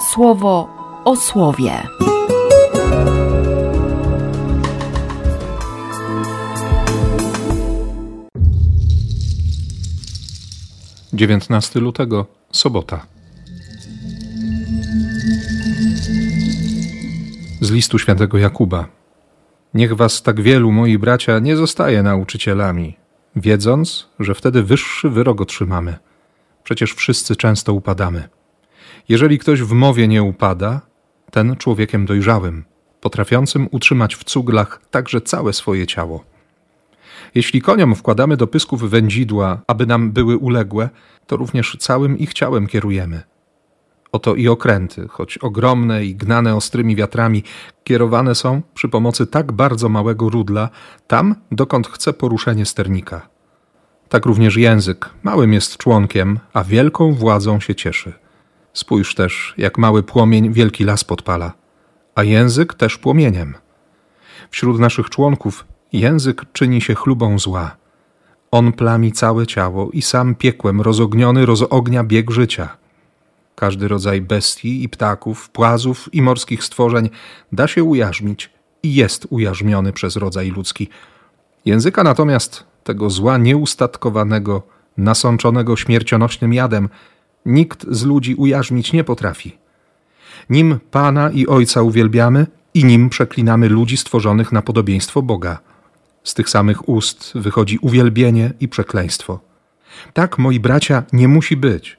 słowo o słowie. Dziewiętnasty lutego, sobota. Z listu świętego Jakuba. Niech was tak wielu, moi bracia, nie zostaje nauczycielami, wiedząc, że wtedy wyższy wyrok otrzymamy. Przecież wszyscy często upadamy. Jeżeli ktoś w mowie nie upada, ten człowiekiem dojrzałym, potrafiącym utrzymać w cuglach także całe swoje ciało. Jeśli koniom wkładamy do pysków wędzidła, aby nam były uległe, to również całym ich ciałem kierujemy. Oto i okręty, choć ogromne i gnane ostrymi wiatrami, kierowane są przy pomocy tak bardzo małego rudla tam, dokąd chce poruszenie sternika. Tak również język małym jest członkiem, a wielką władzą się cieszy. Spójrz też, jak mały płomień wielki las podpala, a język też płomieniem. Wśród naszych członków język czyni się chlubą zła. On plami całe ciało i sam piekłem rozogniony rozognia bieg życia. Każdy rodzaj bestii i ptaków, płazów i morskich stworzeń da się ujarzmić i jest ujarzmiony przez rodzaj ludzki. Języka natomiast, tego zła nieustatkowanego, nasączonego śmiercionośnym jadem, nikt z ludzi ujarzmić nie potrafi. Nim Pana i Ojca uwielbiamy i nim przeklinamy ludzi stworzonych na podobieństwo Boga. Z tych samych ust wychodzi uwielbienie i przekleństwo. Tak, moi bracia, nie musi być.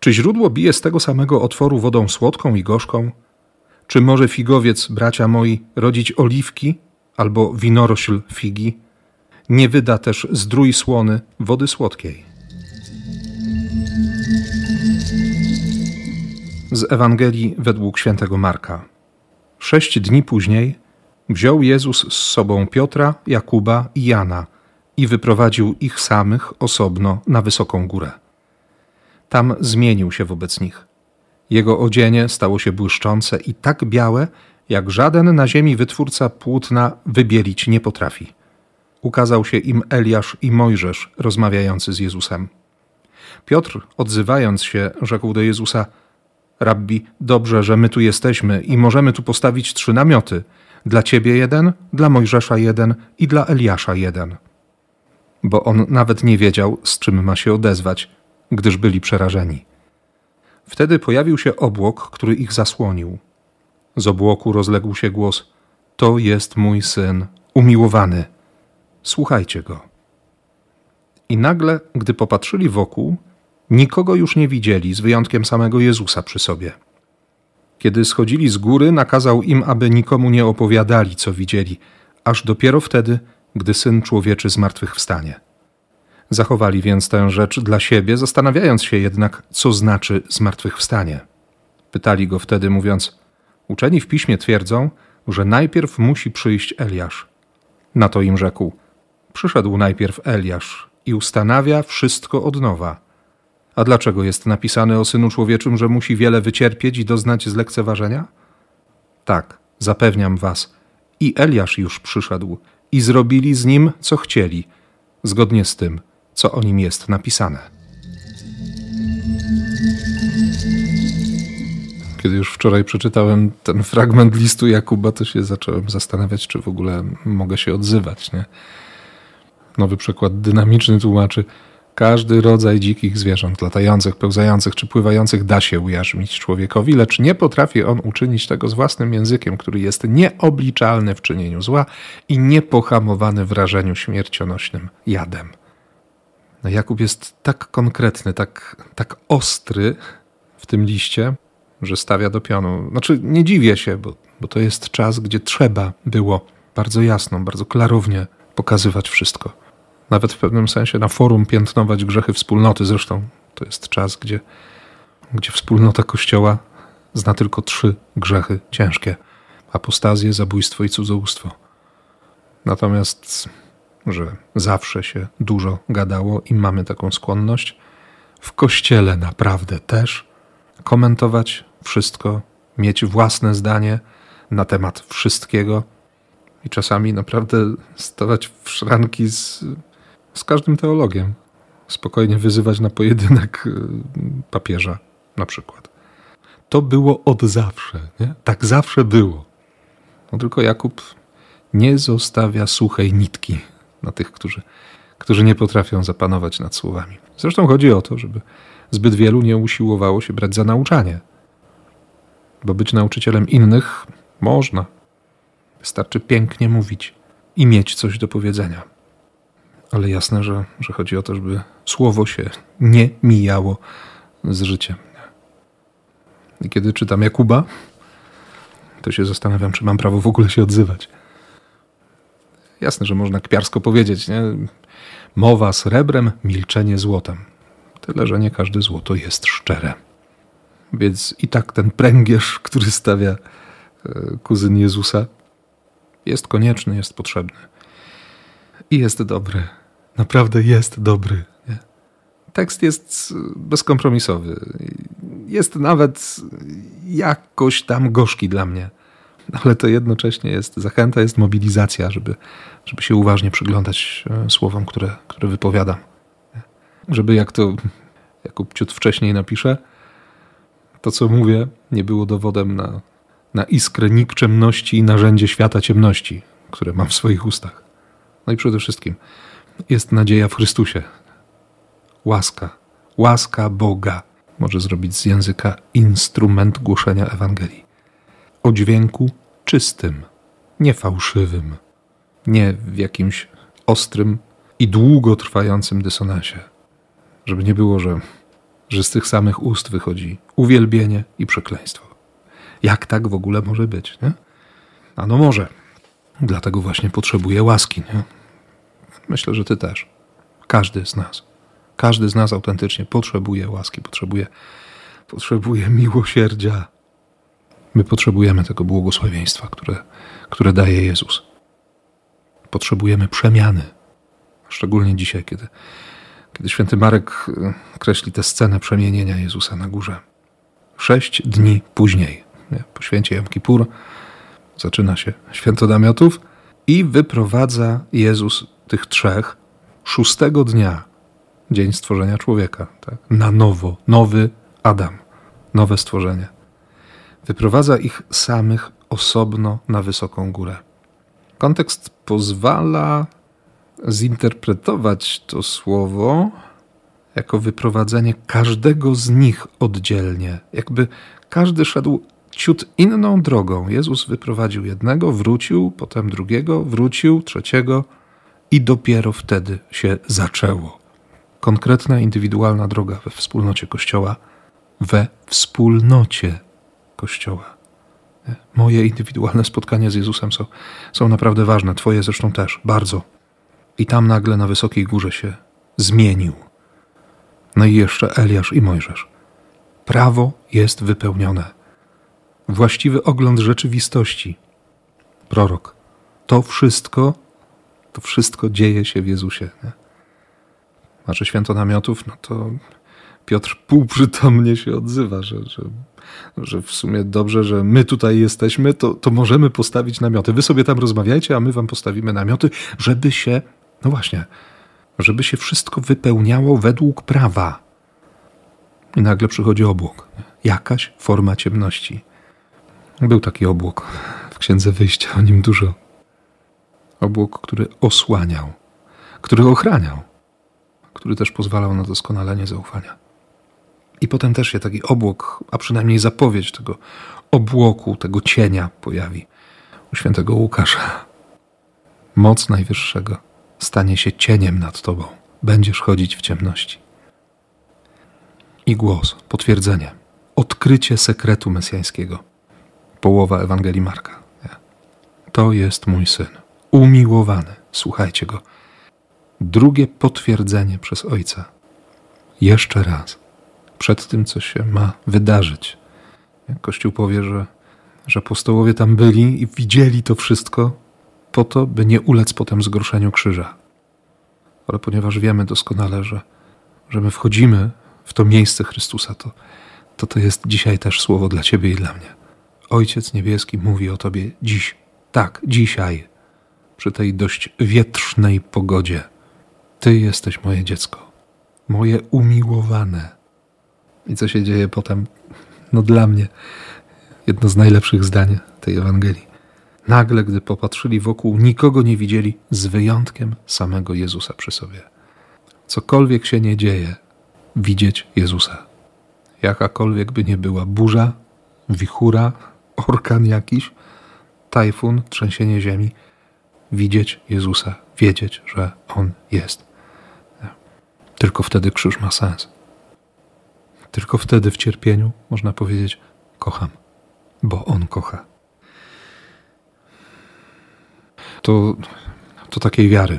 Czy źródło bije z tego samego otworu wodą słodką i gorzką? Czy może figowiec, bracia moi, rodzić oliwki albo winorośl figi? Nie wyda też zdrój słony wody słodkiej. Z Ewangelii według świętego Marka. Sześć dni później wziął Jezus z sobą Piotra, Jakuba i Jana i wyprowadził ich samych osobno na wysoką górę. Tam zmienił się wobec nich. Jego odzienie stało się błyszczące i tak białe, jak żaden na ziemi wytwórca płótna wybielić nie potrafi. Ukazał się im Eliasz i Mojżesz rozmawiający z Jezusem. Piotr, odzywając się, rzekł do Jezusa: Rabbi, dobrze, że my tu jesteśmy i możemy tu postawić trzy namioty: dla ciebie jeden, dla Mojżesza jeden i dla Eliasza jeden. Bo on nawet nie wiedział, z czym ma się odezwać, gdyż byli przerażeni. Wtedy pojawił się obłok, który ich zasłonił. Z obłoku rozległ się głos: To jest mój syn, umiłowany. Słuchajcie go. I nagle, gdy popatrzyli wokół, nikogo już nie widzieli, z wyjątkiem samego Jezusa przy sobie. Kiedy schodzili z góry, nakazał im, aby nikomu nie opowiadali, co widzieli, aż dopiero wtedy, gdy syn człowieczy zmartwychwstanie. Zachowali więc tę rzecz dla siebie, zastanawiając się jednak, co znaczy zmartwychwstanie. Pytali go wtedy, mówiąc: Uczeni w piśmie twierdzą, że najpierw musi przyjść Eliasz. Na to im rzekł: Przyszedł najpierw Eliasz i ustanawia wszystko od nowa. A dlaczego jest napisane o synu człowieczym, że musi wiele wycierpieć i doznać zlekceważenia? Tak, zapewniam was, i Eliasz już przyszedł, i zrobili z nim, co chcieli, zgodnie z tym, co o nim jest napisane. Kiedy już wczoraj przeczytałem ten fragment listu Jakuba, to się zacząłem zastanawiać, czy w ogóle mogę się odzywać. Nie? Nowy przykład dynamiczny tłumaczy, każdy rodzaj dzikich zwierząt, latających, pełzających czy pływających da się ujarzmić człowiekowi, lecz nie potrafi on uczynić tego z własnym językiem, który jest nieobliczalny w czynieniu zła i niepohamowany w rażeniu śmiercionośnym jadem. No Jakub jest tak konkretny, tak, tak ostry w tym liście, że stawia do pionu. Znaczy, nie dziwię się, bo, bo to jest czas, gdzie trzeba było bardzo jasno, bardzo klarownie pokazywać wszystko. Nawet w pewnym sensie na forum piętnować grzechy wspólnoty. Zresztą to jest czas, gdzie, gdzie wspólnota Kościoła zna tylko trzy grzechy ciężkie: apostazję, zabójstwo i cudzołóstwo. Natomiast że zawsze się dużo gadało i mamy taką skłonność. W kościele naprawdę też komentować wszystko, mieć własne zdanie na temat wszystkiego i czasami naprawdę stawać w szranki z, z każdym teologiem. Spokojnie wyzywać na pojedynek y, papieża, na przykład. to było od zawsze. Nie? Tak zawsze było. No tylko Jakub nie zostawia suchej nitki na tych, którzy, którzy nie potrafią zapanować nad słowami. Zresztą chodzi o to, żeby zbyt wielu nie usiłowało się brać za nauczanie. Bo być nauczycielem innych można. Wystarczy pięknie mówić i mieć coś do powiedzenia. Ale jasne, że, że chodzi o to, żeby słowo się nie mijało z życiem. I kiedy czytam Jakuba, to się zastanawiam, czy mam prawo w ogóle się odzywać. Jasne, że można kpiarsko powiedzieć, nie? Mowa srebrem, milczenie złotem. Tyle, że nie każde złoto jest szczere. Więc i tak ten pręgierz, który stawia e, kuzyn Jezusa, jest konieczny, jest potrzebny. I jest dobry. Naprawdę jest dobry. Nie? Tekst jest bezkompromisowy. Jest nawet jakoś tam gorzki dla mnie. Ale to jednocześnie jest zachęta, jest mobilizacja, żeby, żeby się uważnie przyglądać e, słowom, które, które wypowiadam. Żeby jak to Jakub ciut wcześniej napisze, to co mówię nie było dowodem na, na iskrę nikczemności i narzędzie świata ciemności, które mam w swoich ustach. No i przede wszystkim jest nadzieja w Chrystusie. Łaska, łaska Boga może zrobić z języka instrument głoszenia Ewangelii. O dźwięku czystym, nie fałszywym, nie w jakimś ostrym i długotrwającym dysonansie. Żeby nie było, że, że z tych samych ust wychodzi uwielbienie i przekleństwo. Jak tak w ogóle może być, nie? A no może. Dlatego właśnie potrzebuje łaski, nie? Myślę, że ty też. Każdy z nas. Każdy z nas autentycznie potrzebuje łaski, potrzebuje, potrzebuje miłosierdzia. My potrzebujemy tego błogosławieństwa, które, które daje Jezus. Potrzebujemy przemiany. Szczególnie dzisiaj, kiedy, kiedy święty Marek e, kreśli tę scenę przemienienia Jezusa na górze. Sześć dni później, nie, po święcie Jom Kippur, zaczyna się święto namiotów i wyprowadza Jezus tych trzech szóstego dnia, dzień stworzenia człowieka, tak? na nowo, nowy Adam, nowe stworzenie. Wyprowadza ich samych osobno na wysoką górę. Kontekst pozwala zinterpretować to słowo jako wyprowadzenie każdego z nich oddzielnie, jakby każdy szedł ciut inną drogą. Jezus wyprowadził jednego, wrócił, potem drugiego, wrócił, trzeciego i dopiero wtedy się zaczęło. Konkretna, indywidualna droga we wspólnocie Kościoła, we wspólnocie Kościoła. Moje indywidualne spotkania z Jezusem są, są naprawdę ważne, Twoje zresztą też, bardzo. I tam nagle na wysokiej górze się zmienił. No i jeszcze Eliasz i Mojżesz. Prawo jest wypełnione. Właściwy ogląd rzeczywistości. Prorok. To wszystko to wszystko dzieje się w Jezusie. Nie? Że święto namiotów, no to Piotr półprzytomnie się odzywa, że, że, że w sumie dobrze, że my tutaj jesteśmy, to, to możemy postawić namioty. Wy sobie tam rozmawiajcie, a my wam postawimy namioty, żeby się, no właśnie, żeby się wszystko wypełniało według prawa. I nagle przychodzi obłok. Jakaś forma ciemności. Był taki obłok w Księdze Wyjścia, o nim dużo obłok, który osłaniał, który ochraniał, który też pozwalał na doskonalenie zaufania. I potem też się taki obłok, a przynajmniej zapowiedź tego obłoku, tego cienia pojawi u świętego Łukasza. Moc Najwyższego stanie się cieniem nad tobą. Będziesz chodzić w ciemności. I głos, potwierdzenie, odkrycie sekretu mesjańskiego. Połowa Ewangelii Marka. To jest mój syn umiłowany. Słuchajcie go. Drugie potwierdzenie przez Ojca. Jeszcze raz. Przed tym, co się ma wydarzyć. Kościół powie, że, że apostołowie tam byli i widzieli to wszystko po to, by nie ulec potem zgorszeniu krzyża. Ale ponieważ wiemy doskonale, że, że my wchodzimy w to miejsce Chrystusa, to, to to jest dzisiaj też słowo dla Ciebie i dla mnie. Ojciec Niebieski mówi o Tobie dziś. Tak, dzisiaj przy tej dość wietrznej pogodzie. Ty jesteś moje dziecko, moje umiłowane. I co się dzieje potem? no dla mnie, jedno z najlepszych zdań tej Ewangelii. Nagle, gdy popatrzyli wokół, nikogo nie widzieli, z wyjątkiem samego Jezusa przy sobie. Cokolwiek się nie dzieje, widzieć Jezusa. Jakakolwiek by nie była burza, wichura, orkan jakiś, tajfun, trzęsienie ziemi, widzieć Jezusa, wiedzieć, że On jest. Tylko wtedy krzyż ma sens. Tylko wtedy w cierpieniu można powiedzieć: Kocham, bo On kocha. To, to takiej wiary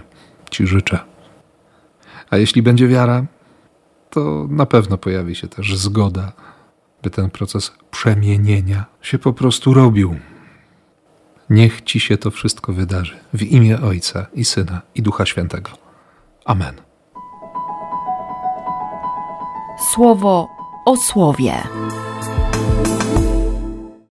Ci życzę. A jeśli będzie wiara, to na pewno pojawi się też zgoda, by ten proces przemienienia się po prostu robił. Niech Ci się to wszystko wydarzy w imię Ojca i Syna i Ducha Świętego. Amen. Słowo o słowie.